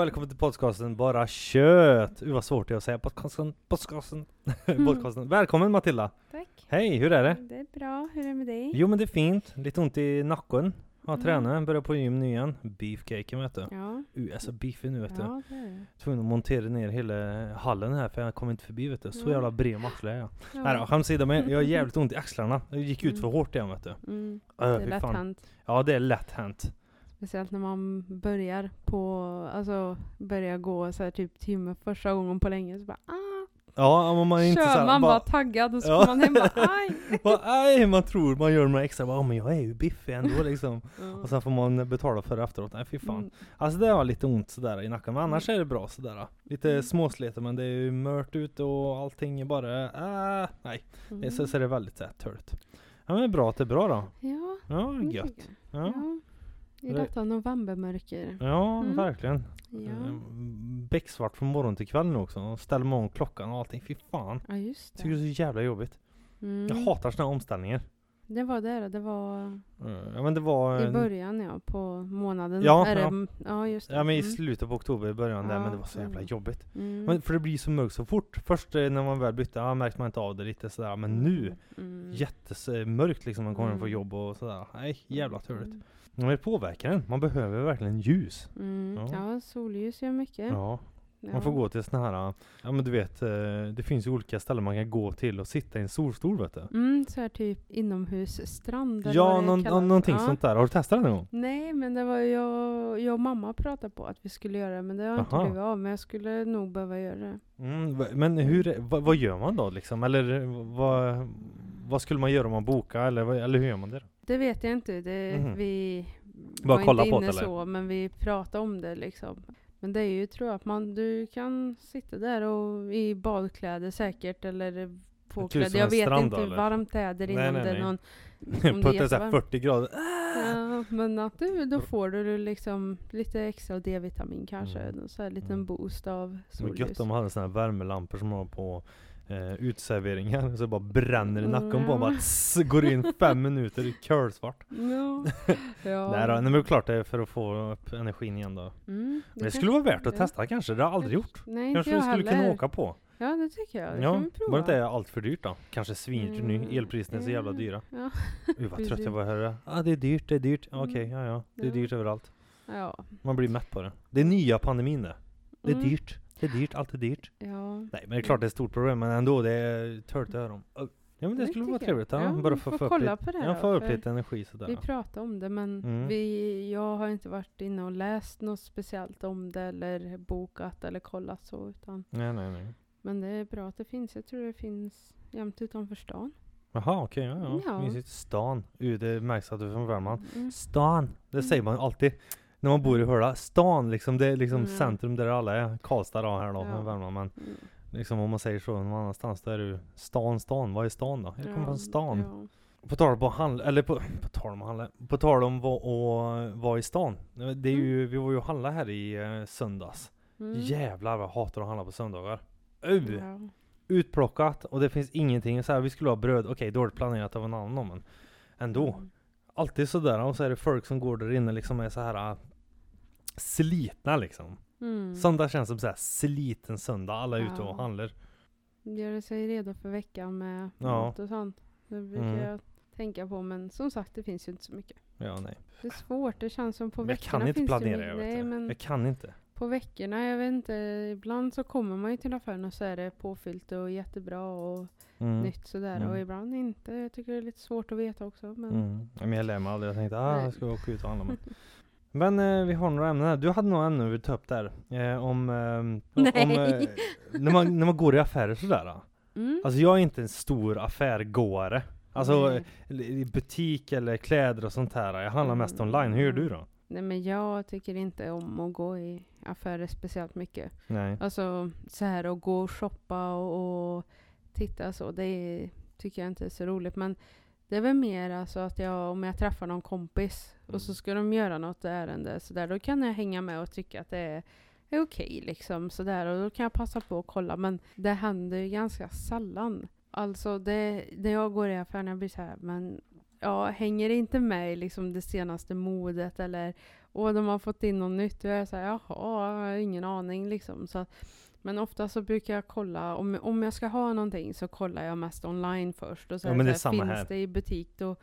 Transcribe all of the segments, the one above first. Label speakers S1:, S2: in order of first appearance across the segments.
S1: Välkommen till podcasten Bara Kött! Uh, vad svårt det är att säga podcasten, podcasten, podcasten. Välkommen Matilda!
S2: Tack.
S1: Hej, hur är det?
S2: Det är bra. Hur är det med dig?
S1: Jo men det är fint, lite ont i nacken. Har
S2: Mm.
S1: tränat, börjar på gym nu igen. Beefcaken vet du.
S2: Ja,
S1: Uh, jag är så beefig nu vet du.
S2: ja det.
S1: Tvungen att montera ner hela hallen här för jag kom inte förbi vet du. Så
S2: Ja.
S1: jävla bred är jag.
S2: Ja.
S1: Nej då, skämt åsido, men jag har jävligt ont i axlarna. Jag gick ut
S2: Mm.
S1: för hårt igen vet du.
S2: Mm.
S1: Äh,
S2: Det är lätt
S1: fan.
S2: hänt.
S1: Ja det är lätt hänt.
S2: Speciellt när man börjar på, alltså börjar gå så här typ timme första gången på länge så bara ah,
S1: Ja, man är inte
S2: kör
S1: såhär,
S2: man bara,
S1: bara,
S2: taggad och så
S1: Ja.
S2: man hem bara aj.
S1: bara, nej, man tror man gör några extra, bara, "Ja, men jag är ju biffig ändå liksom.
S2: Ja.
S1: Och sen får man betala för det efteråt. Nej fy fan.
S2: Mm.
S1: Alltså det har lite ont sådär i nacken, men annars är det bra sådär. Lite
S2: Mm.
S1: småsliten men det är ju mört ute och allting är bara, äh, nej. Det är, så, så är det väldigt såhär törligt. Ja men det bra att det är bra då.
S2: Ja,
S1: Ja,
S2: det
S1: gött. Ja,
S2: Ja. I
S1: Det-
S2: detta novembermörker.
S1: ja
S2: Mm.
S1: verkligen.
S2: Ja.
S1: Mm, Becksvart från morgon till kväll nu också. Ställer man om klockan och allting. Fy fan.
S2: Ja just
S1: Jag tycker det
S2: det.
S1: är så jävla jobbigt.
S2: Mm.
S1: Jag hatar sådana omställningar.
S2: Det var det det var
S1: Mm, Ja men det var...
S2: i början ja, på månaden.
S1: Ja,
S2: Är det-
S1: ja.
S2: ja just det.
S1: Ja men i
S2: Mm.
S1: slutet på oktober, i början där,
S2: Ja,
S1: men det var så jävla
S2: mm.
S1: jobbigt.
S2: Mm.
S1: Men för det blir så mörkt så fort. Först eh, när man väl bytte, ja märkte man inte av det lite sådär. Men nu,
S2: Mm.
S1: jättemörkt liksom man kommer hem
S2: Mm.
S1: från jobb och sådär. Nej, jävla törligt.
S2: Mm.
S1: Men det påverkar en. Man behöver verkligen ljus.
S2: Mm.
S1: Ja.
S2: Ja. solljus gör mycket.
S1: Ja,
S2: Ja.
S1: man får gå till såna här, ja men du vet, eh, det finns ju olika ställen man kan gå till och sitta i en solstol vet du.
S2: Mm, så här typ inomhusstrand eller
S1: Ja, någon, någonting
S2: ja.
S1: sånt där. Har du testat det någon gång?
S2: Nej, men det var jag, jag och mamma pratade på att vi skulle göra det, men det har inte
S1: Aha.
S2: blivit av. Men jag skulle nog behöva göra det.
S1: Mm, men hur, vad, vad gör man då liksom? Eller vad, vad skulle man göra om man bokar? Eller, eller hur gör man det då?
S2: Det vet jag inte. Det,
S1: Mhm.
S2: Vi
S1: Bara
S2: var
S1: kolla
S2: inte
S1: på
S2: inne
S1: det, eller?
S2: så, men vi pratade om det liksom. Men det är ju, tror jag, att man, du kan sitta där och i badkläder säkert, eller påklädd. Jag vet
S1: strand
S2: inte hur
S1: eller?
S2: varmt det är där inne.
S1: Nej, nej, nej.
S2: någon, om
S1: På
S2: det är
S1: ett så här
S2: jättevarmt.
S1: 40 grader.
S2: Ja, men att du, då får du liksom lite extra D-vitamin kanske.
S1: Mm.
S2: Så här liten
S1: Mm.
S2: boost av
S1: Det var gött
S2: solljus.
S1: om man hade såna här värmelampor som man har på eh, uteserveringar. Så det bara bränner i nacken på en. Bara
S2: Mm.
S1: tss, går in fem minuter i curlsvart.
S2: Ja. ja.
S1: Nej då, nej, men det är klart det är för att få upp energin igen då.
S2: Mm,
S1: Men det skulle vara värt att
S2: ja.
S1: testa kanske. Det har jag aldrig gjort.
S2: Nej,
S1: Kanske
S2: inte
S1: vi
S2: jag
S1: skulle kunna
S2: heller.
S1: åka på.
S2: Ja, det tycker jag. Det
S1: Ja,
S2: kan vi prova.
S1: var det inte allt för dyrt då? Kanske svindyrt nu.
S2: Mm,
S1: Elpriserna är så jävla
S2: ja.
S1: dyra.
S2: Ja.
S1: Uh, vad trött jag var att höra. Ah, det är dyrt, det är dyrt. Okej,
S2: Mm.
S1: ja ja. Det är
S2: Ja.
S1: dyrt överallt.
S2: Ja.
S1: Man blir mätt på det. Det är nya pandemin det. Det är
S2: Mm.
S1: dyrt. Det är dyrt, allt är dyrt.
S2: Ja.
S1: Nej men det är klart det är ett stort problem men ändå det är höra om. Ja men det
S2: Det
S1: skulle vara trevligt. Ja,
S2: Ja,
S1: bara få, upp
S2: kolla
S1: lite,
S2: på det
S1: ja, få upp lite energi sådär.
S2: Vi pratade om det men
S1: Mm.
S2: vi, jag har inte varit inne och läst något speciellt om det eller bokat eller kollat så utan
S1: Nej nej nej.
S2: Men det är bra att det finns. Jag tror det finns jämt utanför stan.
S1: Jaha okej, ja ja.
S2: Ja.
S1: Mysigt. Stan. Uh, det märks att du är från Värmland.
S2: Mm.
S1: Stan. Det säger man alltid. När man bor i Höla. Stan liksom. Det är liksom
S2: Mm.
S1: centrum där alla är. Karlstad då här då,
S2: Ja.
S1: Värmland. Men
S2: Mm.
S1: liksom om man säger så någon annanstans då är det ju stan, stan. Vad är stan då? Jag kommer från stan.
S2: Ja.
S1: På tal om att handla, eller på, på tal om att handla, på tal om och vara i stan. Det är ju, vi var ju och handla här i eh, söndags.
S2: Mm.
S1: Jävlar vad jag hatar att handla på söndagar. Uh,
S2: Ja.
S1: Utplockat och det finns ingenting. Så här, vi skulle ha bröd, okej dåligt planerat av en annan men ändå.
S2: Mm.
S1: Alltid sådär och så är det folk som går där inne liksom är så här slitna liksom.
S2: Mm.
S1: Söndag känns som så här sliten söndag. Alla är ute och
S2: Ja.
S1: handlar.
S2: Göra sig redo för veckan med
S1: Ja.
S2: mat och sånt. Det brukar
S1: Mm.
S2: jag tänka på men som sagt det finns ju inte så mycket.
S1: Ja nej.
S2: Det är svårt, det känns som på
S1: Men jag
S2: veckorna
S1: kan inte
S2: finns
S1: planera
S2: det
S1: jag
S2: mycket.
S1: vet
S2: Nej
S1: du.
S2: men
S1: Jag kan inte.
S2: på veckorna, jag vet inte, ibland så kommer man ju till affären och så är det påfyllt och jättebra och
S1: Mm.
S2: nytt sådär
S1: Mm.
S2: och ibland inte. Jag tycker det är lite svårt att veta också men
S1: Mm. Ja, Men jag lär mig aldrig. Jag tänkte ah, jag ska åka ut och handla. Men, eh, vi har några ämnen här. Du hade några ämnen du ville ta upp där. Eh, om, om
S2: Nej.
S1: eh, när, man, när man går i affärer sådär. Då.
S2: mm.
S1: Alltså jag är inte en stor affärgåare. Alltså eh, i butik eller kläder och sånt här. Jag handlar mest
S2: Mm.
S1: online. Hur gör du då?
S2: Nej men jag tycker inte om att gå i affärer speciellt mycket.
S1: Nej.
S2: Alltså så här att gå och shoppa och, och titta så, det är, tycker jag inte är så roligt. Men det är väl mer alltså att jag, om jag träffar någon kompis och så ska de göra något ärende så där, då kan jag hänga med och tycka att det är, är okej liksom sådär och då kan jag passa på att kolla. Men det händer ju ganska sällan. Alltså det, när jag går i affären jag blir så här, men jag hänger inte med i liksom det senaste modet eller och de har fått in något nytt. Jag är såhär, jaha, jag har ingen aning liksom. Så, men ofta så brukar jag kolla, om, om jag ska ha någonting så kollar jag mest online först. Och så
S1: Ja, det
S2: så här, finns
S1: här.
S2: det i butik då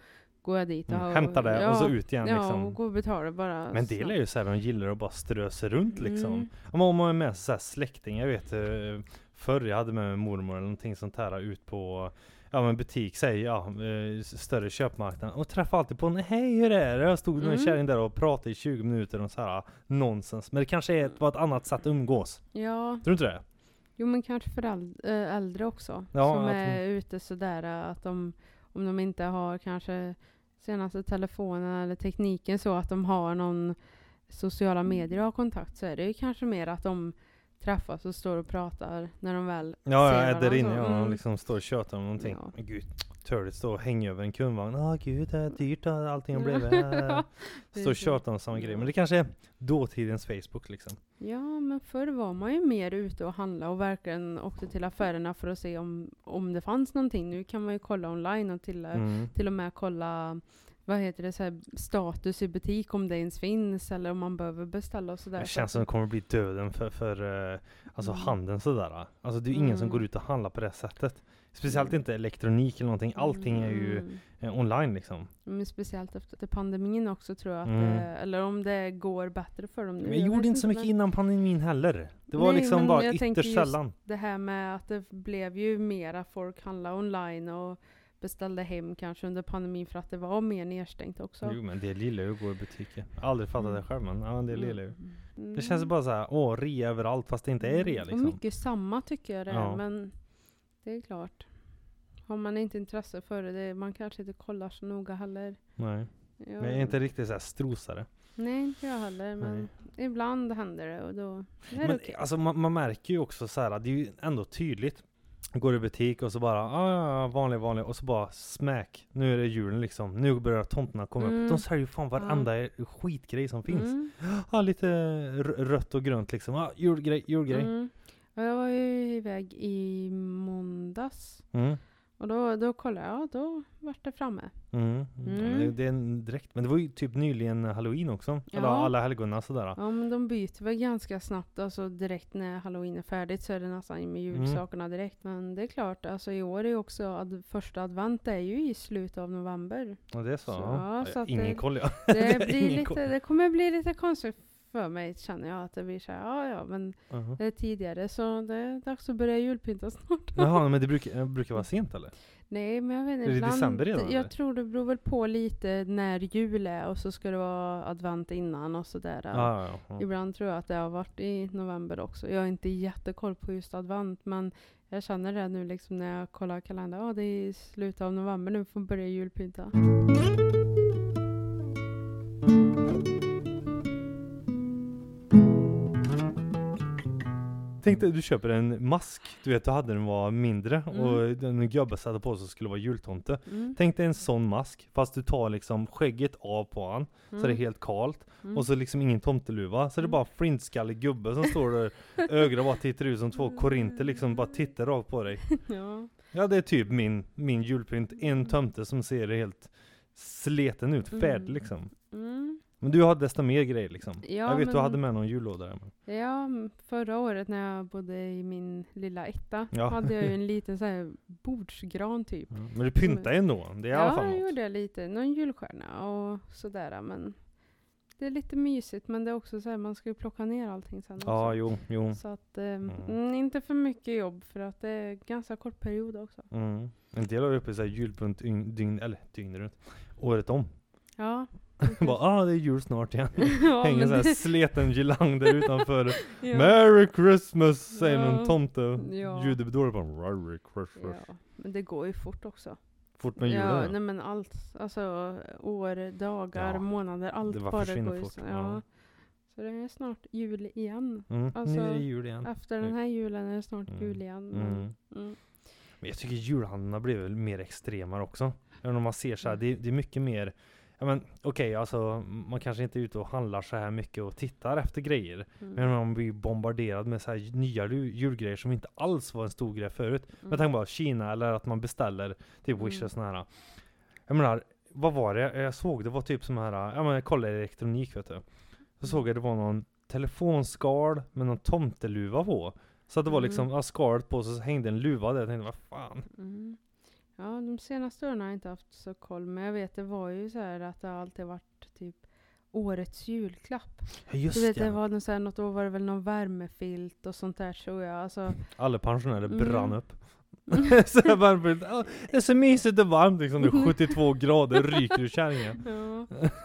S2: går jag dit och,
S1: Mm, hämtar det
S2: ja,
S1: och så ut igen
S2: Ja,
S1: liksom.
S2: och går och betalar bara.
S1: Men det är ju såhär, de gillar att bara strö sig runt liksom.
S2: Mm.
S1: Om om man är med så här släktingar, jag vet eh, förr jag hade med mormor eller någonting sånt här ut på Ja men butik, säg ja, eh, större köpmarknad och träffade alltid på en Hej hur är det? Jag stod med en
S2: Mm.
S1: kärring där och pratade i 20 minuter om så här nonsens Men det kanske är ett, var ett annat sätt att umgås,
S2: Ja,
S1: tror du inte det?
S2: jo men kanske för äh, äldre också.
S1: Ja,
S2: som är ute sådär att de, om de inte har kanske senaste telefonen eller tekniken så att de har någon sociala medier att ha kontakt så är det ju kanske mer att de träffas och står och pratar när de väl
S1: Ja,
S2: ser
S1: ja Eder inne, ja,
S2: Mm.
S1: liksom står och tjötar om någonting
S2: Ja.
S1: Men gud, törligt stå och hänga över en kundvagn Ja gud, det är dyrt allting har blivit.
S2: Ja,
S1: Står och tjatar om samma grej, men det kanske är dåtidens Facebook liksom
S2: Ja, men förr var man ju mer ute och handla och verkligen åkte till affärerna för att se om, om det fanns någonting. Nu kan man ju kolla online och till,
S1: mm.
S2: till och med kolla vad heter det, så här, status i butik om det ens finns eller om man behöver beställa och sådär.
S1: Det känns som det kommer bli döden för, för eh, alltså
S2: Mm.
S1: handeln sådär. Alltså det är ingen som
S2: Mm.
S1: går ut och handlar på det sättet. Speciellt
S2: Mm.
S1: inte elektronik eller någonting. Allting är ju
S2: Mm.
S1: eh, online liksom.
S2: Men speciellt efter pandemin också tror jag. Att
S1: Mm.
S2: det, eller om det går bättre för dem nu.
S1: Men
S2: jag
S1: gjorde inte så mycket
S2: men
S1: innan pandemin heller. Det var
S2: Nej,
S1: liksom bara ytterst sällan.
S2: Det här med att det blev ju mera folk handla online och beställde hem kanske under pandemin för att det var mer nedstängt också.
S1: Jo men det gillar ju att gå i butiker. Jag aldrig fattat
S2: Mm.
S1: det själv men ja, det gillar ju.
S2: Mm.
S1: Det känns bara så här, åh rea överallt fast det inte är rea
S2: Och
S1: liksom.
S2: mycket samma tycker jag det är,
S1: Ja.
S2: men det är klart. Har man inte intresse för det, det man kanske inte kollar så noga heller.
S1: Nej.
S2: Ja.
S1: Men jag är inte riktigt så här strosare.
S2: Nej, inte jag heller, men ibland händer det och då är det
S1: Men
S2: okej.
S1: alltså man, man märker ju också så här, det är ju ändå tydligt. Går i butik och så bara, ah, ja, ja, vanlig, vanlig, och så bara smack. Nu är det julen liksom, nu börjar tomterna komma
S2: Mm.
S1: upp. De säljer ju fan varenda skitgrej som finns.
S2: Mm.
S1: Ja, lite rött och grönt liksom. Ah, julgrej, julgrej. Mm.
S2: Jag var ju iväg i måndags.
S1: Mm.
S2: Och då, då kollade jag, då vart det framme.
S1: Mm.
S2: Mm.
S1: Det, det är en direkt, men det var ju typ nyligen halloween också.
S2: Ja.
S1: Eller alla helgona sådär.
S2: Ja men de byter väl ganska snabbt, alltså direkt när halloween är färdigt så är det nästan med
S1: Mm.
S2: julsakerna direkt. Men det är klart, alltså i år är ju också ad, första advent är ju i slutet av november.
S1: Och det är så?
S2: Så,
S1: ja.
S2: ja, så
S1: ingen
S2: det-
S1: koll ja.
S2: Det,
S1: är
S2: blir
S1: ingen koll.
S2: lite, det kommer bli lite konstigt för mig känner jag att det blir så här, ja ja men
S1: Mhm.
S2: det är tidigare så det är dags att börja julpynta snart.
S1: Jaha, men det brukar, det brukar vara sent eller?
S2: Nej men jag vet inte,
S1: Är det
S2: ibland,
S1: december redan, eller?
S2: jag tror det beror väl på lite när jul är och så ska det vara advent innan och sådär.
S1: Ja, ja, ja.
S2: Ibland tror jag att det har varit i november också. Jag har inte jättekoll på just advent men jag känner det nu liksom när jag kollar kalendern. Ja, det är i slutet av november nu får börja julpynta.
S1: Tänk dig du köper en mask, du vet du hade den var mindre
S2: Mm.
S1: och den gubben satte på sig skulle vara jultomte.
S2: Mm.
S1: Tänk dig en sån mask, fast du tar liksom skägget av på han, så är det
S2: Mm.
S1: helt kalt.
S2: Mm.
S1: Och så liksom ingen tomteluva, så är det
S2: Mm.
S1: bara flintskallig gubbe som står där, ögonen bara tittar ut som två korinter liksom, bara tittar rakt på dig.
S2: Ja.
S1: Ja det är typ min, min julpynt, en tomte som ser helt sleten ut, färdig
S2: Mm.
S1: liksom.
S2: Mm.
S1: Men du har desto mer grejer liksom.
S2: Ja,
S1: jag vet du
S2: men-
S1: hade med någon jullåda där.
S2: Ja, förra året när jag bodde i min lilla etta
S1: Ja.
S2: hade jag ju en liten så här bordsgran typ.
S1: Mm. Men du pyntar ju ändå, det är i alla
S2: Ja,
S1: fall
S2: jag
S1: något.
S2: gjorde jag lite. Någon julstjärna och sådär. Men det är lite mysigt men det är också så här, man ska ju plocka ner allting sen också.
S1: Ja, jo, jo.
S2: Så att, eh,
S1: Mm.
S2: inte för mycket jobb för att det är ganska kort period också.
S1: Mm. En del har uppe så här julpynt dygn, eller dygn runt, året om.
S2: Ja.
S1: Bara ah det är jul snart igen.
S2: ja,
S1: Hänger
S2: men
S1: så här
S2: det-
S1: sleten girlang där utanför.
S2: ja.
S1: Merry Christmas säger
S2: Ja.
S1: någon tomte.
S2: Ja.
S1: Bara Merry Christmas.
S2: ja, men det går ju fort också.
S1: Fort med julen
S2: ja, nej men allt. Alltså år, dagar,
S1: Ja,
S2: månader, allt
S1: det bara
S2: går ju
S1: fort,
S2: så.
S1: ja.
S2: Så det är snart jul igen.
S1: mm.
S2: alltså,
S1: Nu är det jul igen.
S2: Efter den här julen är det snart
S1: Mm.
S2: jul igen. Men,
S1: Mm.
S2: mm.
S1: Men jag tycker julhandeln har blivit mer extremare också. Även om man ser så här,
S2: Mm.
S1: det, det är mycket mer Ja men okej, alltså man kanske inte är ute och handlar så här mycket och tittar efter grejer.
S2: Mm.
S1: Men man blir bombarderad med så här nya julgrejer som inte alls var en stor grej förut. Men
S2: Mm.
S1: tänk bara Kina eller att man beställer typ
S2: Mm.
S1: Wish och såna här. Jag menar, vad var det? Jag såg det var typ som här, ja men kolla elektronik vet du. Så såg jag det var någon telefonskal med någon tomteluva på. Så att det var
S2: Mm.
S1: liksom, ja, skalet på så hängde en luva där. Jag tänkte, vad fan.
S2: Mm. Ja, de senaste åren har jag inte haft så koll, men jag vet det var ju så här att det alltid varit typ årets julklapp.
S1: Ja, Just
S2: Du vet, det
S1: det.
S2: var någon, så här, något år var det väl någon värmefilt och sånt där tror jag. Alltså,
S1: Alla pensionärer
S2: Mm.
S1: brann upp. så jag bara, "Ja, det är så mysigt och varmt liksom. Det är 72 grader, ryker ur kärringen.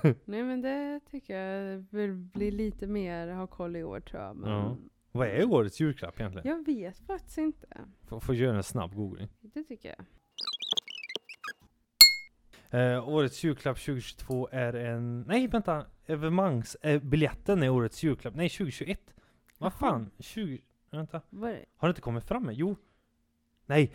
S2: ja. Nej men det tycker jag vill bli lite mer, ha koll i år tror jag. Men
S1: Ja. Vad är årets julklapp egentligen?
S2: Jag vet faktiskt inte.
S1: Får, får göra en snabb googling.
S2: Det tycker jag.
S1: Eh, årets julklapp 2022 är en... Nej vänta! Evenemangsbiljetten är årets julklapp. Nej 2021. Vad fan? 20... Vänta.
S2: Det?
S1: Har det inte kommit fram? Jo. Nej.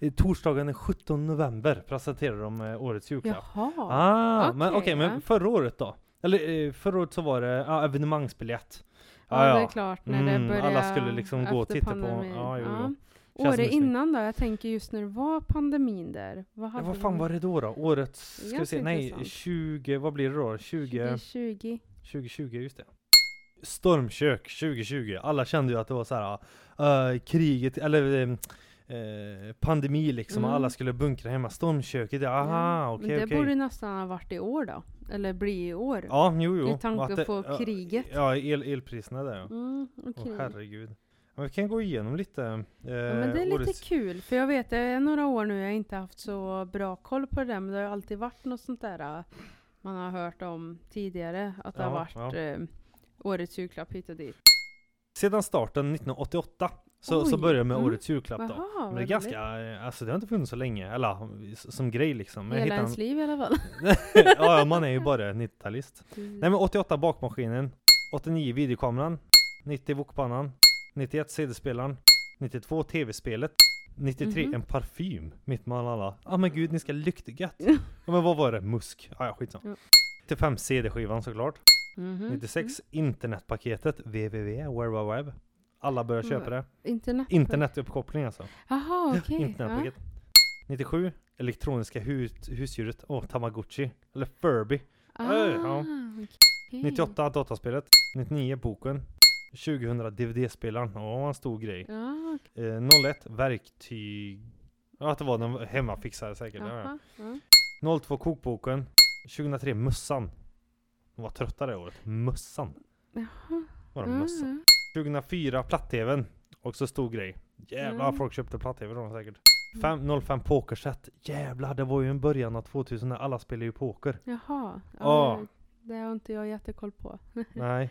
S1: Eh, Torsdagen den 17 november presenterar de eh, årets julklapp.
S2: Jaha.
S1: Ah, men okej,
S2: okej,
S1: men
S2: ja.
S1: förra året då? Eller eh, förra året så var det ja, evenemangsbiljett.
S2: Ja, det är klart när det
S1: Mm,
S2: började
S1: alla skulle liksom gå och titta på- ja, jo, jo.
S2: Ja.
S1: Känns
S2: Året innan då? Jag tänker just när det var pandemin där. Vad
S1: Ja,
S2: hade
S1: vad fan
S2: vi?
S1: var det då då? Årets, ska vi se, nej
S2: intressant.
S1: 20, vad blir det då? 20,
S2: 2020.
S1: 2020, just det. Stormkök 2020. Alla kände ju att det var så här eh, kriget, eller eh, pandemi liksom. och
S2: Mm.
S1: Alla skulle bunkra hemma. Stormköket, ja, aha,
S2: Ja,
S1: okej
S2: men det
S1: okej.
S2: borde nästan ha varit i år då. Eller bli i år.
S1: Ja, jo, jo.
S2: I tanke
S1: det-
S2: på
S1: ja,
S2: kriget.
S1: Ja, el, elpriserna där ja.
S2: Mm,
S1: Åh
S2: okej.
S1: herregud. Ja, vi kan gå igenom lite. Eh,
S2: Ja, men det är lite
S1: årets-
S2: kul, för jag vet det är några år nu jag inte haft så bra koll på det där, men det har alltid varit något sånt där äh, man har hört om tidigare, att det
S1: Ja,
S2: har varit
S1: ja.
S2: eh, årets julklapp hit och dit.
S1: Sedan starten 1988 så, så
S2: Oj,
S1: började det med
S2: mm.
S1: årets julklapp då.
S2: Jaha,
S1: Men det är ganska, eh, alltså det har inte funnits så länge, eller som grej liksom. Men
S2: Hela ens liv i alla fall.
S1: ja, man är ju bara 90-talist. Nej men 88 bakmaskinen, 89 videokameran, 90 wokpannan, 91 CD-spelaren, 92 tv-spelet, 93
S2: Mhm.
S1: en parfym mitt mellan alla. Ja ah, men gud ni ska lukta gött. ja, men vad var det? Musk? Ah, ja skitsamma.
S2: Ja.
S1: 95 CD-skivan såklart.
S2: Mhm,
S1: 96 internetpaketet www, World Wide Web. Alla börjar
S2: Mm.
S1: köpa det.
S2: mm. Internet.
S1: Internetuppkoppling alltså.
S2: Jaha, okej.
S1: Internetpaket. 97 elektroniska hus husdjuret. Åh, Tamagotchi. Eller Furby.
S2: Ja.
S1: Äh, ja.
S2: Ah, okej.
S1: 98 dataspelet. 99 boken. 2000 DVD-spelaren. Åh, en stor grej.
S2: Ja.
S1: Eh, 01 verktyg. Ja, att det var den hemmafixare säkert. Ja, ja.
S2: Jaha, ja.
S1: 02 kokboken. 2003 mössan. De var trötta det året. Mössan.
S2: Jaha.
S1: Var det mössan? 2004 platt-tvn. Också stor grej. Jävlar
S2: Mm.
S1: folk köpte platt-tv då säkert. Fem- 05 pokerset. Jävlar det var ju en början av 2000 när alla spelade ju poker.
S2: Jaha.
S1: Ja.
S2: Ja, Det har inte jag jättekoll på.
S1: Nej.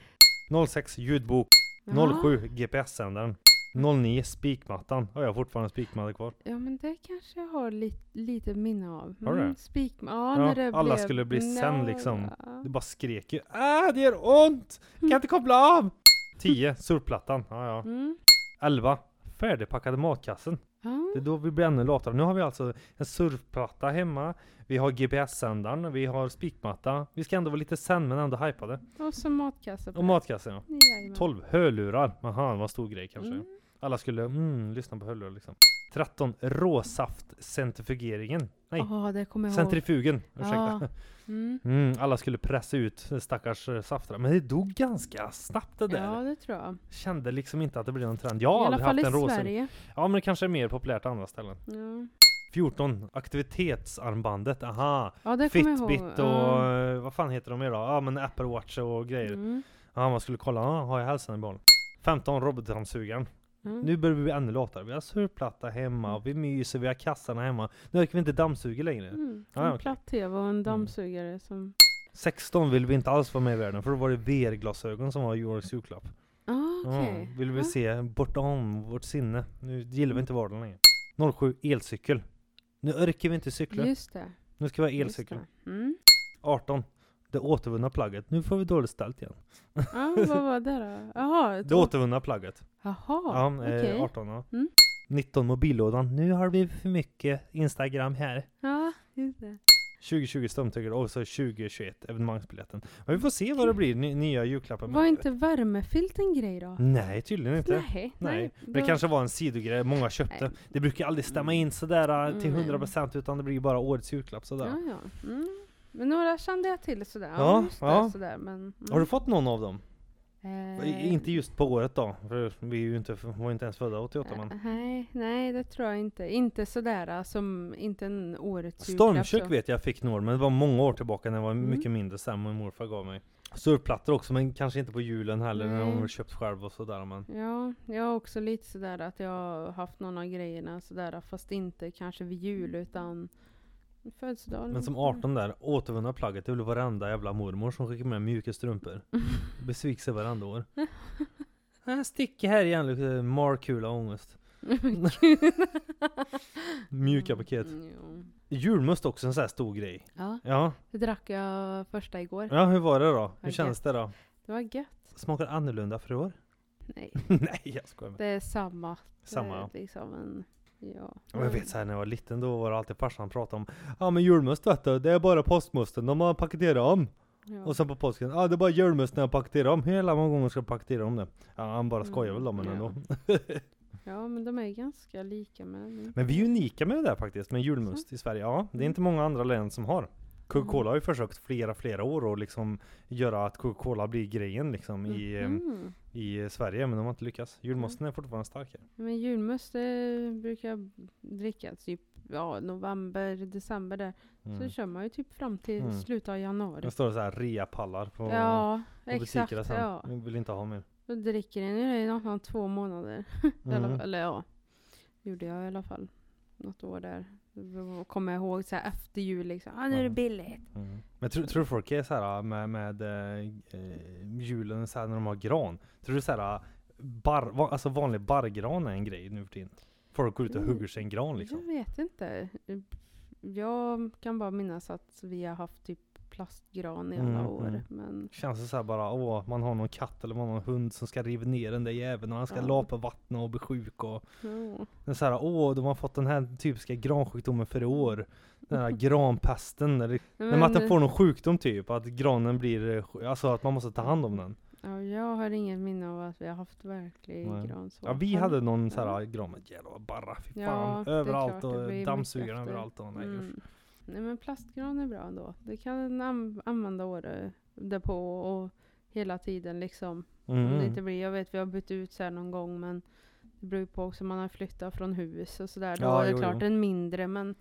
S1: 06 ljudbok.
S2: Jaha.
S1: 07 GPS-sändaren. 09 spikmattan. Har jag fortfarande spikmatta kvar.
S2: Ja men det kanske jag har li lite minne av.
S1: Har du det?
S2: Mm, Spik, ja, när det
S1: alla
S2: blev,
S1: skulle bli sen, liksom. Det bara skrek ju. Ah det gör ont! Kan jag inte koppla av! 10 surfplattan. Ja ja.
S2: Mm.
S1: 11 färdigpackade matkassen.
S2: Ja.
S1: Det är då vi blir ännu latare. Nu har vi alltså en surfplatta hemma. Vi har GPS-sändaren. Vi har spikmatta. Vi ska ändå vara lite sen men ändå hypade.
S2: Och så matkasse
S1: Och matkassen ja.
S2: Jajamän.
S1: 12 hörlurar. Aha, det var en stor grej kanske.
S2: Mm.
S1: Alla skulle mm, lyssna på hörlurar liksom. 13 råsaftcentrifugeringen. Nej,
S2: Ja, det kommer jag ihåg.
S1: centrifugen. Ursäkta.
S2: Ja. Mm.
S1: Mm, alla skulle pressa ut stackars eh, safter. Men det dog ganska snabbt det där.
S2: Ja, det tror jag.
S1: Kände liksom inte att det blev någon trend. Jag har
S2: I
S1: aldrig haft
S2: i
S1: en rosa.
S2: Sverige.
S1: Ja men det kanske är mer populärt andra ställen.
S2: Ja,
S1: 14 aktivitetsarmbandet. Aha.
S2: ja det ihåg.
S1: Fitbit och eh, vad fan heter de då? Ja men Apple Watch och grejer.
S2: Mm.
S1: Ja man skulle kolla, ah, har jag hälsan i behåll? 15 robotdammsugaren.
S2: Mm.
S1: Nu börjar vi bli ännu latare. Vi har surfplatta hemma, vi myser, vi har kassarna hemma. Nu orkar vi inte dammsuga längre.
S2: Mm. En
S1: okej.
S2: platt-tv och en dammsugare som...
S1: 16 vill vi inte alls vara med i världen för då var det VR-glasögon som var årets julklapp.
S2: Ah, okej.
S1: Ja, vill vi
S2: Ja.
S1: se bortom vårt sinne. Nu gillar vi inte vardagen längre. 07 elcykel. Nu orkar vi inte cykla.
S2: Just det.
S1: Nu ska vi ha elcykel.
S2: Mm.
S1: 18 det återvunna plagget. Nu får vi dåligt ställt igen.
S2: Ja, vad var det då? Jaha,
S1: Det återvunna plagget.
S2: Jaha,
S1: Ja,
S2: okej.
S1: eh, 18 ja.
S2: Mm.
S1: 19 mobillådan. Nu har vi för mycket Instagram här.
S2: Ja, just det.
S1: 2020 stumtyger och så 2021 evenemangsbiljetten. Men vi får se vad det blir, ny, nya julklappar.
S2: Var inte värmefilt en grej då?
S1: Nej, tydligen inte.
S2: Nej,
S1: Nej, men det
S2: då-
S1: kanske var en sidogrej många köpte.
S2: Nej.
S1: Det brukar aldrig stämma in sådär äh, till
S2: Mm.
S1: 100% utan det blir bara årets julklapp sådär.
S2: Ja, ja. Mm. Men några kände jag till sådär.
S1: Ja,
S2: just det,
S1: ja.
S2: sådär. Men, mm.
S1: Har du fått någon av dem?
S2: Eh,
S1: Inte just på året då, för vi är ju inte, var inte ens födda 88 men.
S2: eh, Nej, nej det tror jag inte. Inte sådär eh, som, inte en årets
S1: Stormkök
S2: julklapp, så.
S1: vet jag fick några, men det var många år tillbaka när jag var
S2: Mm.
S1: mycket mindre sen min morfar gav mig. Surfplattor också, men kanske inte på julen heller när
S2: Nej.
S1: de har köpt själv och sådär men.
S2: Ja, jag har också lite sådär att jag har haft någon av grejerna sådär fast inte kanske vid jul utan födelsedagen.
S1: Men som 18 där, återvunna plagget, det blev varenda jävla mormor som skickade med mjuka strumpor. Besvikelse varenda år. Jag sticker här igen, lite markula ångest. Mjuka paket.
S2: Mm.
S1: Julmust också en sån här stor grej.
S2: Ja,
S1: Ja,
S2: det drack jag första igår.
S1: ja hur var det då? Hur känns det då?
S2: Det var gött.
S1: Smakar annorlunda för år?
S2: Nej,
S1: Nej jag skojar med.
S2: det är samma.
S1: Samma ja.
S2: är liksom en, ja.
S1: Och jag vet såhär när jag var liten då var det alltid farsan pratade om Ja men julmust vet du, det är bara påskmusten, de har paketerat om.
S2: ja.
S1: Och sen på påsken, ja det är bara julmust när jag paketerar om. Hela många gånger ska jag paketera om det. Ja han bara skojar väl om men
S2: Mm,
S1: ändå.
S2: ja, men de är ganska lika med
S1: Men vi är unika med det där faktiskt, med julmust i Sverige. Ja, det är inte många andra länder som har. Coca-Cola har ju försökt flera, flera år och liksom göra att Coca-Cola blir grejen liksom i, eh,
S2: Mhm.
S1: i Sverige, men de har inte lyckats. Julmusten är fortfarande starkare.
S2: Men julmust det brukar dricka typ ja, november, december där. Så
S1: Mm.
S2: kör man ju typ fram till
S1: Mm.
S2: slutet av januari.
S1: Det står så här reapallar på,
S2: ja,
S1: på
S2: exakt.
S1: butikerna sen.
S2: Ja.
S1: Jag vill inte ha mer.
S2: Då dricker en ju det i nästan två månader.
S1: Mm.
S2: eller ja, gjorde jag i alla fall. Något år där. Kommer jag ihåg så här efter jul liksom. Ah, nu är det billigt.
S1: Mm. Men tror, tror du folk är så här med, med eh, eh, julen så här när de har gran? Tror du så här bar, va, alltså vanlig barrgran är en grej nu för tiden? Folk går ut och
S2: Mm.
S1: hugger sig en gran liksom.
S2: Jag vet inte. Jag kan bara minnas att vi har haft typ plastgran i alla
S1: Mm,
S2: år.
S1: mm.
S2: Men
S1: Känns det så här bara, åh, man har någon katt eller man har någon hund som ska riva ner den där jäveln och han ska
S2: Ja.
S1: lapa vattna och bli sjuk och
S2: ja.
S1: så här, åh, de har fått den här typiska gransjukdomen för i år. Den här granpesten, eller men, att den
S2: men-
S1: får någon sjukdom typ, att granen blir, eh, alltså att man måste ta hand om den.
S2: Ja, jag har inget minne av att vi har haft verklig
S1: Nej.
S2: gran så.
S1: Ja vi hade någon så
S2: Ja.
S1: här gran med jävla barra, fy
S2: Ja,
S1: fan.
S2: är
S1: överallt och
S2: blir
S1: dammsugare
S2: mycket efter.
S1: överallt och nej.
S2: Mm. Nej men plastgran är bra ändå. Det kan man an- använda året därpå och hela tiden liksom. Om
S1: Mm.
S2: det inte blir, jag vet vi har bytt ut så här någon gång men det beror ju på också om man har flyttat från hus och sådär. Då
S1: Ja,
S2: är det
S1: jo,
S2: klart
S1: jo.
S2: en mindre men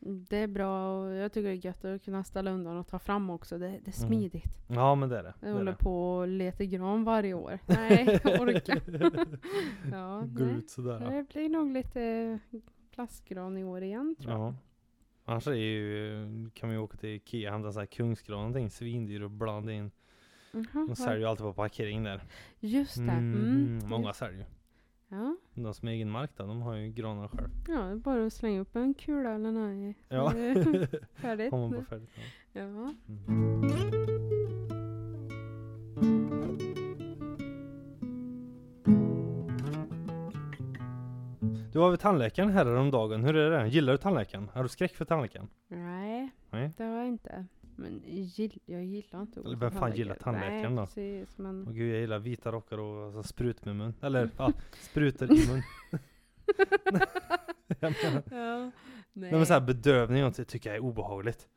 S2: det är bra och jag tycker det är gött att kunna ställa undan och ta fram också. Det, det är
S1: Mm.
S2: smidigt.
S1: Ja men det är det.
S2: Jag
S1: det,
S2: håller
S1: det.
S2: på och letar gran varje år. Nej, jag orkar. ja, nej.
S1: ut sådär.
S2: Det blir nog lite plastgran i år igen tror jag.
S1: Ja. Annars är ju, kan vi ju åka till Ikea och hämta så här någonting svindyr och blanda in.
S2: Jaha,
S1: De säljer ju alltid på parkering där.
S2: Just det. Mm.
S1: Mm, många säljer ju.
S2: Ja.
S1: De som har egen mark då, de har ju granar själv.
S2: ja, det är bara att slänga upp en kula eller nej.
S1: Ja.
S2: Färdigt.
S1: Man bara färdigt. Ja.
S2: Ja.
S1: Mm. Du var vid tandläkaren här om dagen. Hur är det? Gillar du tandläkaren? Har du skräck för tandläkaren?
S2: Nej,
S1: Nej.
S2: det har jag inte. Men gill, jag gillar inte
S1: Eller vem fan gillar tandläkaren
S2: Nej,
S1: då?
S2: precis. Men...
S1: Åh gud jag gillar vita rockar och alltså, sprut med mun. Eller ja, sprutor i mun. jag menar,
S2: ja, nej.
S1: nej men såhär bedövning och sånt tycker jag är obehagligt.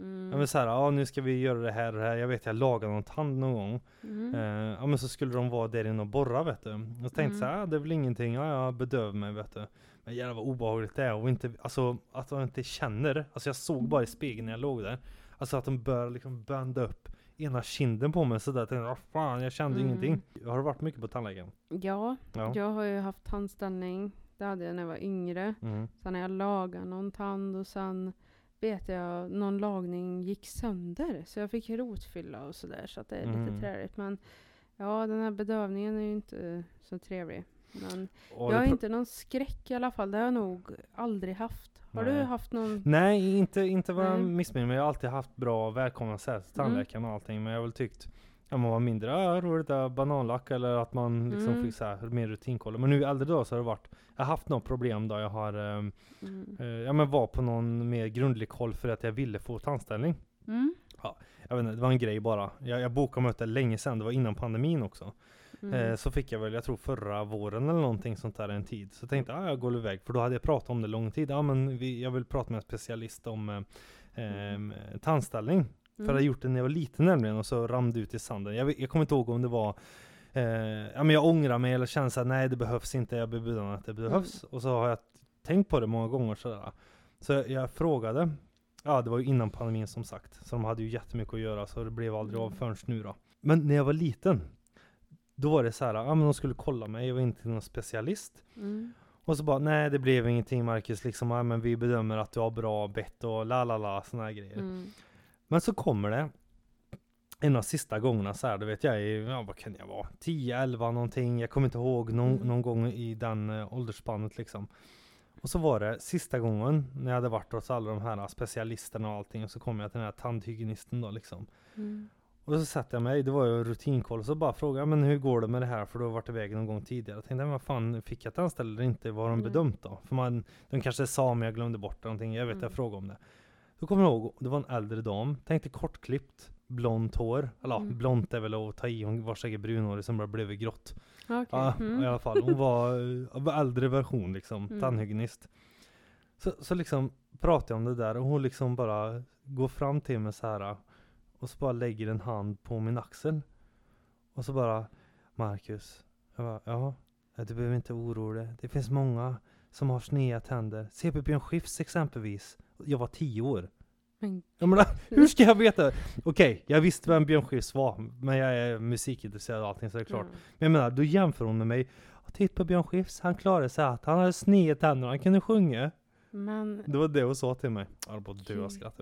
S2: Mm.
S1: Ja men såhär, ja nu ska vi göra det här och det här. Jag vet jag lagade någon tand någon gång.
S2: Mm.
S1: Eh, ja men så skulle de vara där inne och borra vet du. Och så tänkte
S2: Mm.
S1: jag såhär, ah, det är väl ingenting, ja ja bedöv mig vet du. Men jävlar vad obehagligt det är och inte, alltså att de inte känner. Alltså jag såg bara i spegeln när jag låg där. Alltså att de börjar liksom bända upp ena kinden på mig sådär. Jag tänkte, vad fan jag kände
S2: Mm.
S1: ingenting. Har du varit mycket på tandläkaren?
S2: Ja,
S1: Ja.
S2: jag har ju haft tandställning. Det hade jag när jag var yngre.
S1: Mm.
S2: Sen har jag lagat någon tand och sen vet jag någon lagning gick sönder. Så jag fick rotfylla och sådär. Så att det är
S1: Mm.
S2: lite träligt. Men ja, den här bedövningen är ju inte så trevlig. Men
S1: Och
S2: jag har
S1: du
S2: inte någon skräck i alla fall. Det har jag nog aldrig haft. Har du
S1: Nej.
S2: haft någon?
S1: Nej, inte, inte vad jag missminner mig. Jag har alltid haft bra välkomna sätt till
S2: Mm.
S1: tandläkaren och allting. Men jag har väl tyckt om man var mindre, ja roligt att bananlack eller att man liksom
S2: Mm.
S1: fick så här, mer rutinkoll. Men nu i äldre då så har det varit, jag har haft något problem då jag har, ehm,
S2: Mm.
S1: eh, ja men var på någon mer grundlig koll för att jag ville få tandställning.
S2: Mm.
S1: Jag vet inte, det var en grej bara. Jag, jag bokade möte länge sedan, det var innan pandemin också.
S2: Mm.
S1: Eh, så fick jag väl, jag tror förra våren eller någonting sånt där en tid. Så tänkte jag, ah, jag går iväg. För då hade jag pratat om det lång tid. Ja men vi, jag vill prata med en specialist om eh, ehm, tandställning. För jag hade gjort det när jag var liten nämligen och så rann det ut i sanden. Jag, jag kommer inte ihåg om det var eh, Ja men jag ångrar mig eller känner såhär, nej det behövs inte, jag blir bedömd att det behövs. Och så har jag tänkt på det många gånger sådär. Så jag, jag frågade Ja det var ju innan pandemin som sagt. Så de hade ju jättemycket att göra så det blev aldrig av
S2: Mm.
S1: förrän nu då. Men när jag var liten Då var det så här, ja men de skulle kolla mig, jag var inte någon specialist.
S2: Mm.
S1: Och så bara, nej det blev ingenting Marcus, liksom, ja, men vi bedömer att du har bra bett och la la la såna här grejer.
S2: Mm.
S1: Men så kommer det en av sista gångerna så här, du vet jag är, ja vad kan jag vara, 10, 11 någonting, jag kommer inte ihåg någon,
S2: Mm.
S1: någon gång i den uh, åldersspannet liksom. Och så var det sista gången när jag hade varit hos alla de här specialisterna och allting och så kom jag till den här tandhygienisten då liksom.
S2: Mm.
S1: Och så satte jag mig, det var ju rutinkoll, så bara frågade men hur går det med det här? För du har varit iväg någon gång tidigare. Jag tänkte, men vad fan, fick jag tandställ eller inte? Vad har de
S2: Mm.
S1: bedömt då? För man, de kanske sa men jag glömde bort någonting, jag vet
S2: Mm.
S1: jag frågade om det. Då kommer jag ihåg, det var en äldre dam, tänkte kortklippt, blont hår. Eller
S2: Mm.
S1: blont är väl att ta i, hon var säkert brunhårig som bara blev grått.
S2: Okej.
S1: Ja,
S2: Mm.
S1: i alla fall. Hon var eh, var äldre version liksom,
S2: Mm.
S1: tandhygienist. Så, så liksom pratade jag om det där och hon liksom bara går fram till mig så här och så bara lägger en hand på min axel. Och så bara Marcus, jag bara, ja, du behöver inte oroa dig. Det finns många som har sneda tänder. Se på Björn Skifs exempelvis. Jag var tio år.
S2: Men,
S1: menar, hur ska jag veta? Okej, jag visste vem Björn Skifs var, men jag är musikintresserad och allting så det är klart.
S2: ja.
S1: Men jag menar, då jämför hon med mig. Titta på Björn Skifs, han klarade sig att han hade sneda tänder, han kunde sjunga.
S2: Men,
S1: Det var det hon sa till mig. Jag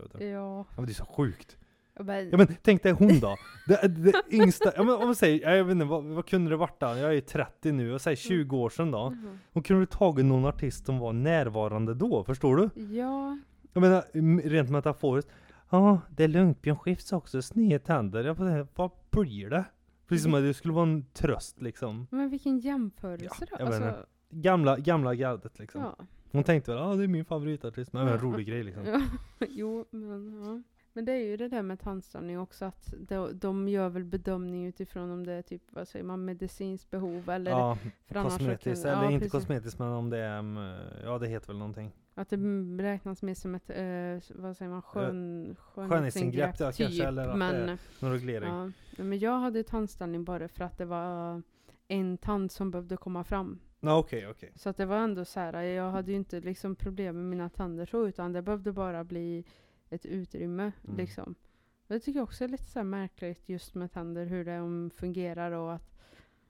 S1: vet du.
S2: ja.
S1: Ja, men det är så sjukt.
S2: Men,
S1: Ja men tänk dig hon då. Det, det yngsta, ja men om man säger, jag vet inte vad, vad kunde det varit då? Jag är 30 nu, och säger 20 år sedan då.
S2: Mhm.
S1: Hon kunde tagit någon artist som var närvarande då, förstår du?
S2: Ja,
S1: Jag menar, rent metaforiskt. Ja, det är lugnt, Björn Skifs också sneda tänder. Jag bara, vad blir det? Precis som att det skulle vara en tröst liksom.
S2: men vilken jämförelse
S1: Ja,
S2: då. Alltså,
S1: Gamla, gamla gardet liksom.
S2: ja.
S1: Hon tänkte väl, ja det är min favoritartist, men var en
S2: Ja.
S1: rolig grej liksom.
S2: Ja, jo, men ja. Men det är ju det där med tandställning också att de, de gör väl bedömning utifrån om det är typ, vad säger man, medicinskt behov eller
S1: Ja, kosmetiskt, eller
S2: ja,
S1: inte
S2: precis.
S1: kosmetiskt men om det är, mm, ja det heter väl någonting.
S2: att det räknas mer som ett, eh, vad säger man, skön,
S1: skönhetsingrepp, ja, kanske,
S2: typ.
S1: eller att det
S2: men,
S1: är Någon reglering.
S2: ja. Men jag hade tandställning bara för att det var en tand som behövde komma fram.
S1: Ja, okej, okej.
S2: Så att det var ändå så här, jag hade ju inte liksom problem med mina tänder så, utan det behövde bara bli ett utrymme
S1: Mm.
S2: liksom. Och det tycker jag också är lite så här märkligt just med tänder, hur de fungerar och att,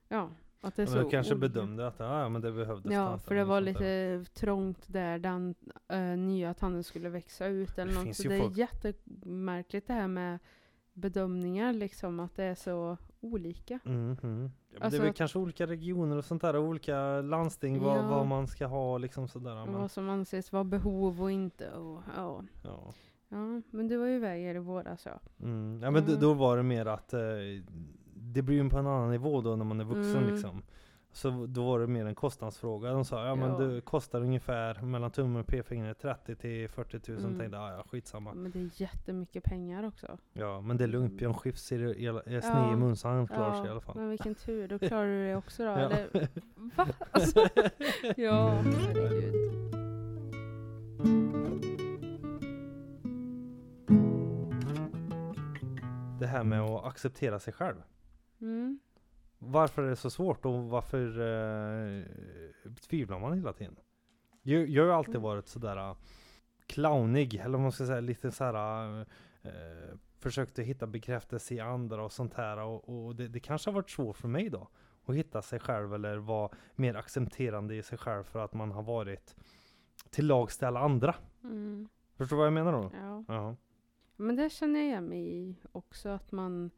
S2: ja, att det är
S1: Ja,
S2: så
S1: men du kanske bedömde att ja, men det behövdes
S2: Ja, för det var
S1: sånt där.
S2: lite trångt där den eh, nya tanden skulle växa ut eller
S1: Det
S2: något. Så det är
S1: folk-
S2: jättemärkligt det här med bedömningar liksom, att det är så olika.
S1: Mhm. Ja, men det
S2: Alltså
S1: är väl
S2: att-
S1: kanske olika regioner och sånt där, och olika landsting, vad,
S2: Ja.
S1: vad man ska ha liksom sådär. Men,
S2: vad som anses vara behov och inte. Och, ja.
S1: ja.
S2: Ja, men du var ju iväg här i våras ja.
S1: Mm. ja men
S2: Mm.
S1: då var det mer att eh, det blir ju på en annan nivå då när man är vuxen
S2: Mm.
S1: liksom. Så då var det mer en kostnadsfråga. De sa ja men
S2: Ja.
S1: det kostar ungefär mellan tummen och p-fingret 30 till 40 000.
S2: Mm.
S1: Tänkte jag, ja skitsamma.
S2: Men det är jättemycket pengar också.
S1: Ja men det är lugnt, Björn Skifs är, är, är sned
S2: Ja.
S1: i mun så han klarar sig i alla fall.
S2: men vilken tur, då klarar du det också då.
S1: Ja.
S2: Eller, va? Alltså, ja, herregud.
S1: Det här med att acceptera sig själv.
S2: Mm.
S1: Varför är det så svårt och varför eh, tvivlar man hela tiden? Jag, jag har alltid
S2: Mm.
S1: varit sådär uh, clownig, eller vad man ska säga, lite såhär uh, Försökte hitta bekräftelse i andra och sånt här och, och det, det kanske har varit svårt för mig då Att hitta sig själv eller vara mer accepterande i sig själv för att man har varit till lags till alla andra
S2: Mm.
S1: Förstår du vad jag menar då?
S2: Ja.
S1: Ja.
S2: Men det känner jag igen mig i också, att man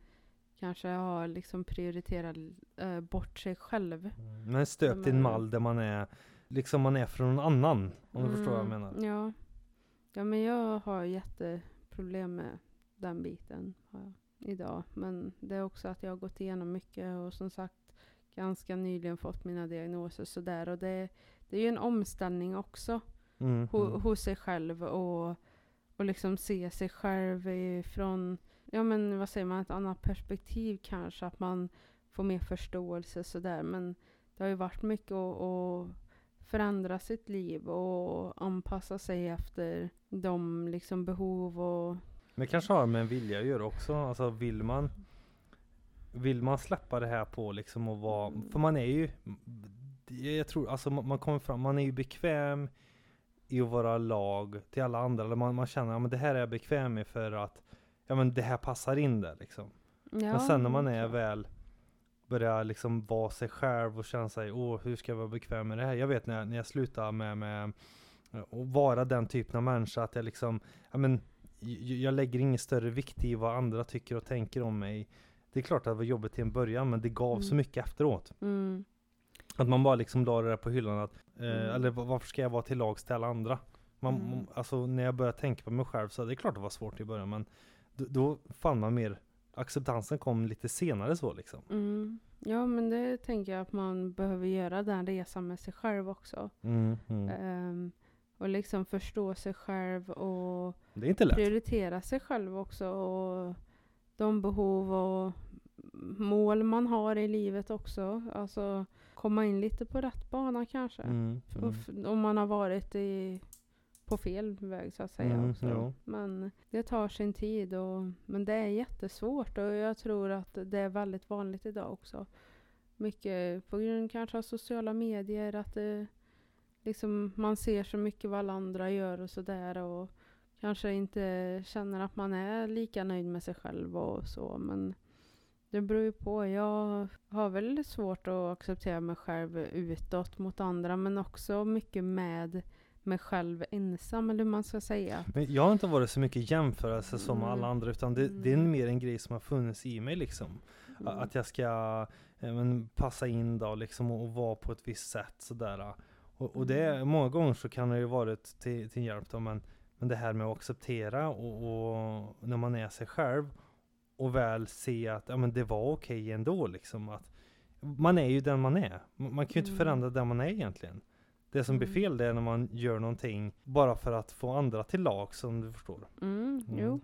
S2: kanske har liksom prioriterat eh, bort sig själv.
S1: Men stöpt i en mall där man är Liksom man är från någon annan Om du förstår vad jag
S2: Mm,
S1: menar
S2: Ja. ja, men jag har jätteproblem med den biten idag. Men det är också att jag har gått igenom mycket och som sagt ganska nyligen fått mina diagnoser sådär. Och det, det är ju en omställning också
S1: mm,
S2: ho,
S1: mm.
S2: hos sig själv och, och liksom se sig själv från, ja men vad säger man, ett annat perspektiv kanske. Att man får mer förståelse sådär. Men det har ju varit mycket att, att förändra sitt liv och anpassa sig efter de liksom behov och
S1: Men kanske har med en vilja att göra också. Alltså vill man Vill man släppa det här på liksom och vara, för man är ju Jag tror, alltså man kommer fram, man är ju bekväm i att vara lag till alla andra. Eller man, man känner, ja men det här är jag bekväm med för att Ja men det här passar in där liksom.
S2: Ja,
S1: Men sen när man är
S2: klart.
S1: väl Börjar liksom vara sig själv och känna sig, åh hur ska jag vara bekväm med det här? Jag vet när jag, när jag slutar med, med att vara den typen av människa att jag liksom, ja men jag lägger ingen större vikt i vad andra tycker och tänker om mig. Det är klart att det var jobbigt till en början men det gav så
S2: Mm.
S1: mycket efteråt.
S2: Mm.
S1: Att man bara liksom la det där på hyllan att, eh,
S2: Mm.
S1: eller va- varför ska jag vara till lags till alla andra? Man,
S2: Mm.
S1: Alltså när jag började tänka på mig själv så det är klart det var svårt i början men då, då fann man mer, acceptansen kom lite senare så liksom.
S2: Mm. Ja men det tänker jag att man behöver göra den resan med sig själv också. Ehm, och liksom förstå sig själv och
S1: Det är inte lätt.
S2: prioritera sig själv också och de behov och mål man har i livet också. Alltså komma in lite på rätt bana kanske.
S1: Mm, mm.
S2: Om man har varit i, på fel väg så att säga.
S1: Mm,
S2: också.
S1: jo.
S2: Men det tar sin tid och, men det är jättesvårt och jag tror att det är väldigt vanligt idag också. Mycket på grund kanske av sociala medier, att det, liksom, man ser så mycket vad alla andra gör och sådär och kanske inte känner att man är lika nöjd med sig själv och så. Men det beror ju på. Jag har väldigt svårt att acceptera mig själv utåt mot andra men också mycket med mig själv ensam eller hur man ska säga.
S1: Men jag har inte varit så mycket jämförelse som
S2: Mm.
S1: alla andra utan det, det är
S2: Mm.
S1: mer en grej som har funnits i mig liksom.
S2: Mm.
S1: Att jag ska eh, men, passa in då liksom och, och vara på ett visst sätt sådär. Och, och det,
S2: Mm.
S1: många gånger så kan det ju varit till, till hjälp då men, men det här med att acceptera och, och när man är sig själv och väl se att ja, men det var okej ändå liksom. Att man är ju den man är. Man kan ju inte
S2: Mm.
S1: förändra den man är egentligen. Det som blir
S2: Mm.
S1: fel det är när man gör någonting bara för att få andra till lag som du förstår.
S2: Mm,
S1: Mm.
S2: jo.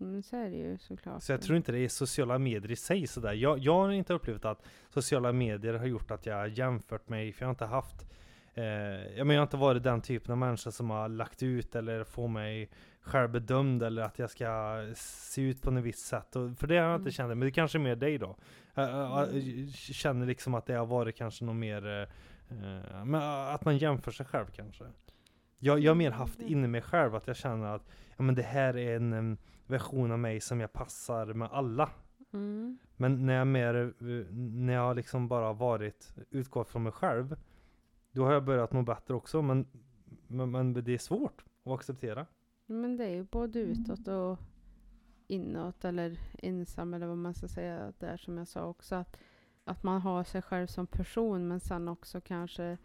S2: Mm, så är det ju såklart.
S1: Så jag tror inte det är sociala medier i sig sådär. Jag, jag har inte upplevt att sociala medier har gjort att jag har jämfört mig, för jag har inte haft eh, ja, men jag har inte varit den typen av människa som har lagt ut eller få mig självbedömd eller att jag ska se ut på något visst sätt. Och, för det har jag inte
S2: Mm.
S1: känt, men det kanske är mer dig då. Jag, jag, jag känner liksom att det har varit kanske något mer, men att man jämför sig själv kanske. Jag, jag har mer haft
S2: Mm.
S1: inne mig själv att jag känner att ja, men det här är en version av mig som jag passar med alla.
S2: Mm.
S1: Men när jag mer, eh, när jag liksom bara varit, utgått från mig själv, då har jag börjat må bättre också. Men, men, men det är svårt att acceptera.
S2: Men det är ju både utåt och inåt eller ensam eller vad man ska säga där som jag sa också. Att, att man har sig själv som person men sen också kanske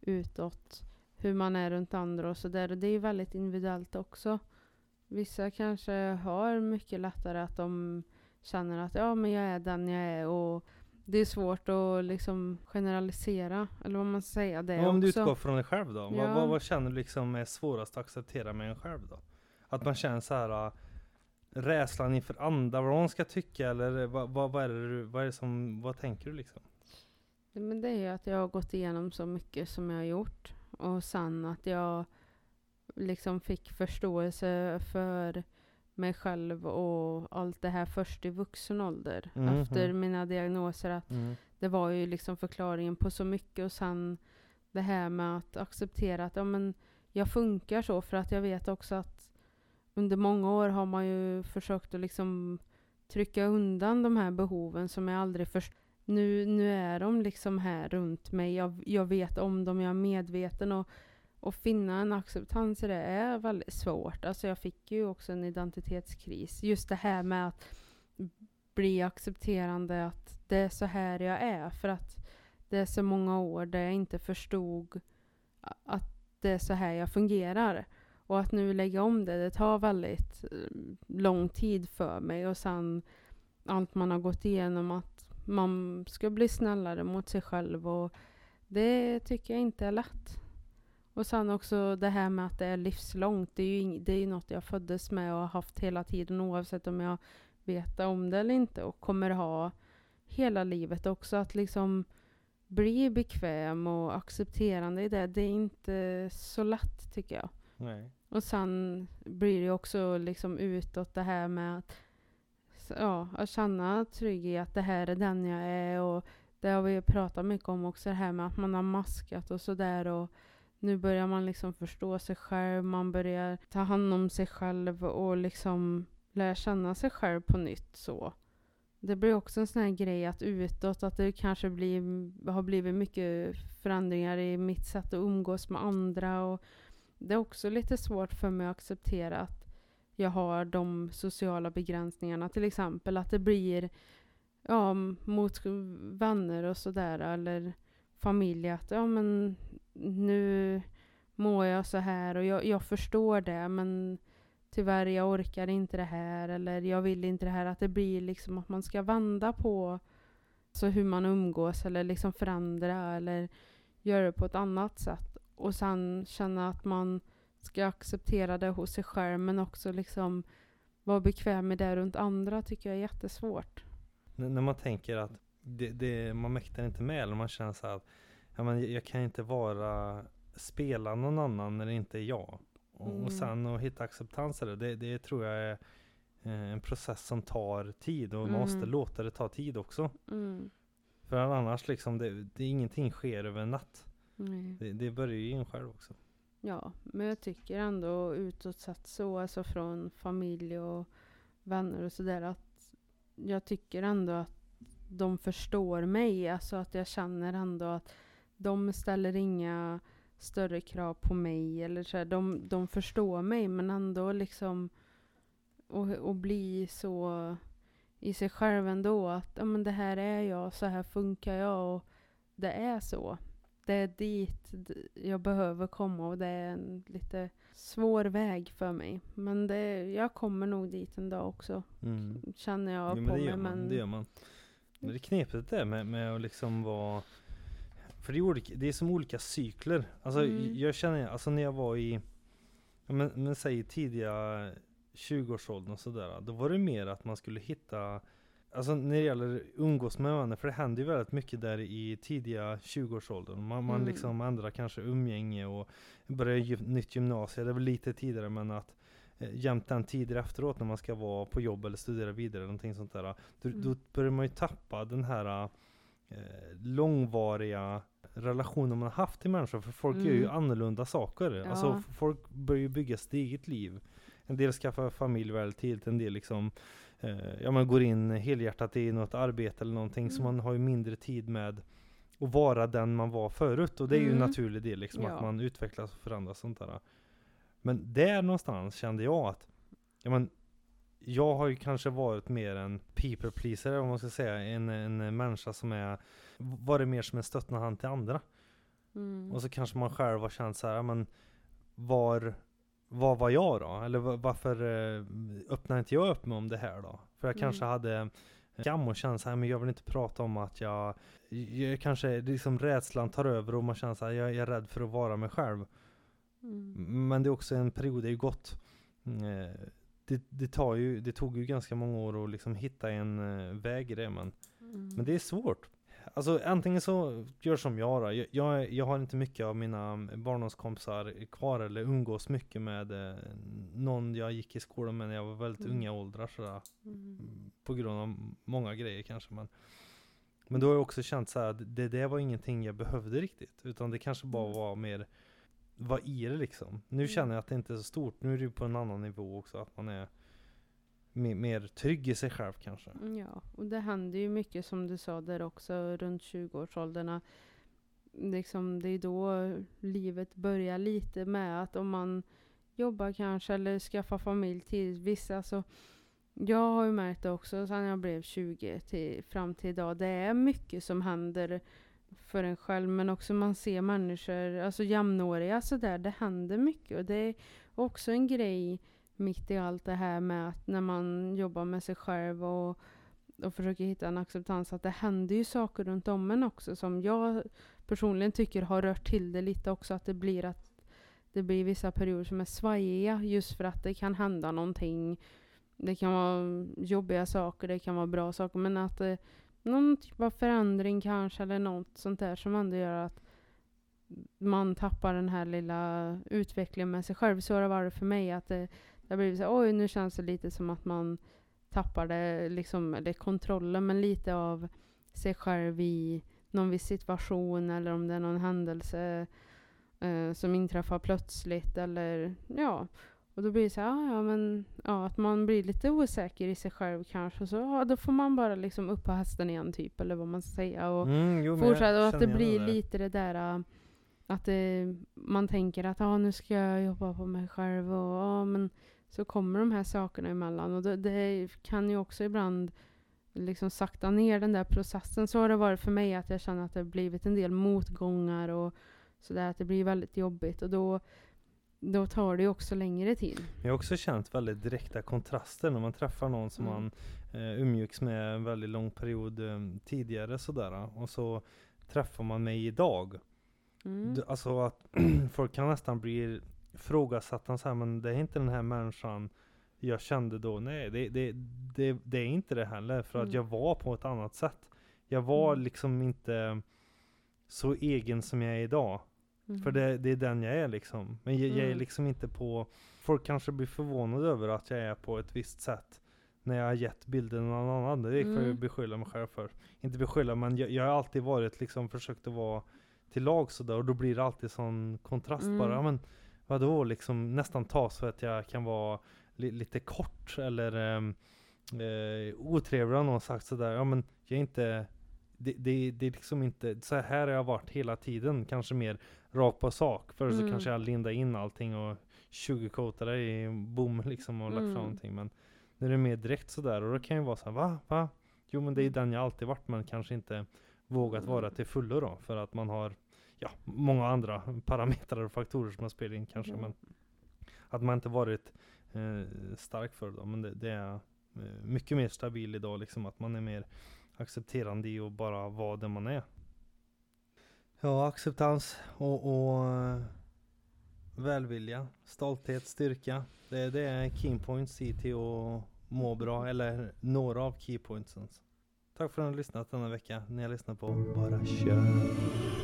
S2: utåt hur man är runt andra och sådär. Och det är ju väldigt individuellt också. Vissa kanske har mycket lättare att de känner att ja men jag är den jag är och det är svårt att liksom generalisera eller vad man ska säga det
S1: Om du
S2: också.
S1: utgår från dig själv då? Vad,
S2: Ja.
S1: vad, vad känner du liksom är svårast att acceptera med en själv då? Att man känner så här äh, rädslan inför andra, vad de ska tycka eller vad, vad, vad är det vad är det som, vad tänker du liksom?
S2: Men det är ju att jag har gått igenom så mycket som jag har gjort. Och sen att jag liksom fick förståelse för mig själv och allt det här först i vuxen ålder.
S1: Mhm.
S2: Efter mina diagnoser. Att det var ju liksom förklaringen på så mycket. Och sen det här med att acceptera att ja, men jag funkar så. För att jag vet också att under många år har man ju försökt att liksom trycka undan de här behoven som jag aldrig först nu, nu är de liksom här runt mig. Jag, jag vet om dem, jag är medveten. Och, och finna en acceptans i det är väldigt svårt. Alltså jag fick ju också en identitetskris. Just det här med att bli accepterande att det är så här jag är. För att det är så många år där jag inte förstod att det är så här jag fungerar. Och att nu lägga om det, det tar väldigt eh, lång tid för mig. Och sen allt man har gått igenom, att man ska bli snällare mot sig själv. Och det tycker jag inte är lätt. Och sen också det här med att det är livslångt. Det är ju ing- det är ju något jag föddes med och har haft hela tiden oavsett om jag vet om det eller inte. Och kommer ha hela livet också. Att liksom bli bekväm och accepterande i det. Det är inte så lätt tycker jag.
S1: Nej.
S2: Och sen blir det också liksom utåt det här med att, ja, att känna trygg i att det här är den jag är. Och det har vi pratat mycket om också, det här med att man har maskat och sådär. Och nu börjar man liksom förstå sig själv, man börjar ta hand om sig själv och liksom lära känna sig själv på nytt. så. Det blir också en sån här grej att utåt, att det kanske blir, har blivit mycket förändringar i mitt sätt att umgås med andra. Och det är också lite svårt för mig att acceptera att jag har de sociala begränsningarna. Till exempel att det blir ja, mot vänner och sådär, eller familj, att ja men nu mår jag så här och jag, jag förstår det, men tyvärr, jag orkar inte det här eller jag vill inte det här. Att det blir liksom att man ska vända på så hur man umgås eller liksom förändra eller göra det på ett annat sätt. Och sen känna att man ska acceptera det hos sig själv men också liksom vara bekväm med det runt andra tycker jag är jättesvårt.
S1: N när man tänker att det, det, man mäktar inte med eller man känner så att ja, men jag kan inte vara spela någon annan när det inte är jag. Och, mm. och sen att hitta acceptans det, det, det tror jag är eh, en process som tar tid och mm. man måste låta det ta tid också. Mm. För annars liksom, det, det, ingenting sker över en natt. Det, det börjar ju in själv också.
S2: Ja, men jag tycker ändå utåt sett så, alltså från familj och vänner och sådär, att jag tycker ändå att de förstår mig. Alltså att jag känner ändå att de ställer inga större krav på mig. Eller så här, de, de förstår mig men ändå liksom och, och bli så i sig själv ändå att ja, men det här är jag, så här funkar jag och det är så. Det är dit jag behöver komma och det är en lite svår väg för mig. Men det, jag kommer nog dit en dag också. Mm. Känner jag
S1: ja, på mig. Man, det gör man. Det är knepigt det med, med att liksom vara för det är, olika, det är som olika cykler. Alltså mm. jag känner, alltså när jag var i, men, men säg tidiga 20-årsåldern och sådär. Då var det mer att man skulle hitta Alltså när det gäller umgås med vänner, för det händer ju väldigt mycket där i tidiga 20-årsåldern. Man, man mm. liksom ändrar kanske umgänge och börjar nytt gymnasium. Det är väl lite tidigare men att jämt den tiden efteråt när man ska vara på jobb eller studera vidare eller någonting sånt där. Då, mm. då börjar man ju tappa den här eh, långvariga relationer man har haft till människor. För folk mm. gör ju mm. annorlunda saker. Ja. Alltså folk börjar ju bygga sitt eget liv. En del skaffar familj väldigt tidigt, en del liksom eh, Ja man går in helhjärtat i något arbete eller någonting. Mm. Så man har ju mindre tid med att vara den man var förut. Och det är ju en mm. naturlig del liksom ja. att man utvecklas och förändras sånt där. Men där någonstans kände jag att ja, men, jag har ju kanske varit mer en people pleaser om man ska säga. En, en människa som är varit mer som en stöttande hand till andra. Mm. Och så kanske man själv har känt så här, men var, var var jag då? Eller varför eh, öppnar inte jag upp mig om det här då? För jag mm. kanske hade skam och kände så här, men jag vill inte prata om att jag, jag kanske, liksom rädslan tar över och man känner så här, jag, jag är rädd för att vara mig själv. Mm. Men det är också en period, det är ju gott. Eh, det, det, tar ju, det tog ju ganska många år att liksom hitta en eh, väg i det men, mm. men det är svårt. Alltså antingen så gör som jag då. Jag, jag, jag har inte mycket av mina barndomskompisar kvar eller umgås mycket med eh, någon jag gick i skolan med när jag var väldigt mm. unga åldrar sådär. Mm. På grund av många grejer kanske men Men då har jag också känt så att det, det var ingenting jag behövde riktigt. Utan det kanske bara mm. var mer Vad i det liksom. Nu mm. känner jag att det inte är så stort. Nu är det på en annan nivå också. Att man är mer, mer trygg i sig själv kanske.
S2: Mm, ja, och det händer ju mycket som du sa där också runt 20-årsåldern. Liksom, det är då livet börjar lite med att om man jobbar kanske eller skaffar familj till vissa så jag har ju märkt det också sedan jag blev 20 till, fram till idag. Det är mycket som händer för en själv men också man ser människor, alltså jämnåriga sådär. Det händer mycket och det är också en grej mitt i allt det här med att när man jobbar med sig själv och, och försöker hitta en acceptans att det händer ju saker runt om en också som jag personligen tycker har rört till det lite också. Att det blir att det blir vissa perioder som är svajiga just för att det kan hända någonting. Det kan vara jobbiga saker, det kan vara bra saker men att det, någon typ av förändring kanske eller något sånt där som ändå gör att man tappar den här lilla utvecklingen med sig själv. Så har det varit för mig. att det, det har blivit så oj nu känns det lite som att man tappade liksom, eller kontrollen, men lite av sig själv i någon viss situation eller om det är någon händelse eh, som inträffar plötsligt eller ja. Och då blir det så här, ja, men, ja, att man blir lite osäker i sig själv kanske. Så ja, då får man bara liksom upp på hästen igen typ, eller vad man ska säga. Och
S1: Mm, jo,
S2: fortsätta. Och att det blir
S1: där.
S2: lite det där äh, att det, man tänker att ah, nu ska jag jobba på mig själv. Och, ja, men så kommer de här sakerna emellan. Och det, det kan ju också ibland liksom sakta ner den där processen. Så har det varit för mig, att jag känner att det har blivit en del motgångar och sådär. Att det blir väldigt jobbigt. Och då, då tar det ju också längre tid.
S1: Jag har också känt väldigt direkta kontraster när man träffar någon som
S2: Mm.
S1: man eh, umgicks med en väldigt lång period eh, tidigare sådär. Och så träffar man mig idag.
S2: Mm.
S1: Alltså att folk kan nästan bli ifrågasatta så här, men det är inte den här människan jag kände då. Nej, det, det, det, det är inte det heller. För att
S2: Mm.
S1: jag var på ett annat sätt. Jag var
S2: Mm.
S1: liksom inte så egen som jag är idag.
S2: Mm.
S1: För det, det är den jag är liksom. Men jag, jag är
S2: Mm.
S1: liksom inte på... Folk kanske blir förvånade över att jag är på ett visst sätt. När jag har gett bilden någon annan. Det jag
S2: Mm.
S1: beskylla mig själv för. Inte beskylla, men jag, jag har alltid varit liksom försökt att vara till lag sådär. Och då blir det alltid sån kontrast
S2: Mm.
S1: bara. Ja, men vadå liksom nästan tas för att jag kan vara li, lite kort eller um, eh, otrevlig har någon sagt sådär. Ja men jag är inte det, det, det är liksom inte, så här har jag varit hela tiden, kanske mer rakt på sak. Förr så
S2: Mm.
S1: kanske jag lindade in allting och sugarcoatade i bom liksom och lagt fram
S2: Mm.
S1: någonting. Men nu är det mer direkt sådär och då kan jag vara såhär, va? Va? Jo men det är ju den jag alltid varit men kanske inte vågat
S2: Mm.
S1: vara till fullo då. För att man har, ja, många andra parametrar och faktorer som har spelat in kanske.
S2: Ja.
S1: Men att man inte varit eh, stark för då. Men det, det är eh, mycket mer stabil idag liksom. Att man är mer accepterande i att bara vara den man är. Ja, acceptans och, och eh, välvilja, stolthet, styrka. Det, det är keypoints i till att må bra, eller några av keypointsen. Tack för att ni har lyssnat denna vecka. Ni har lyssnat på Bara Kör.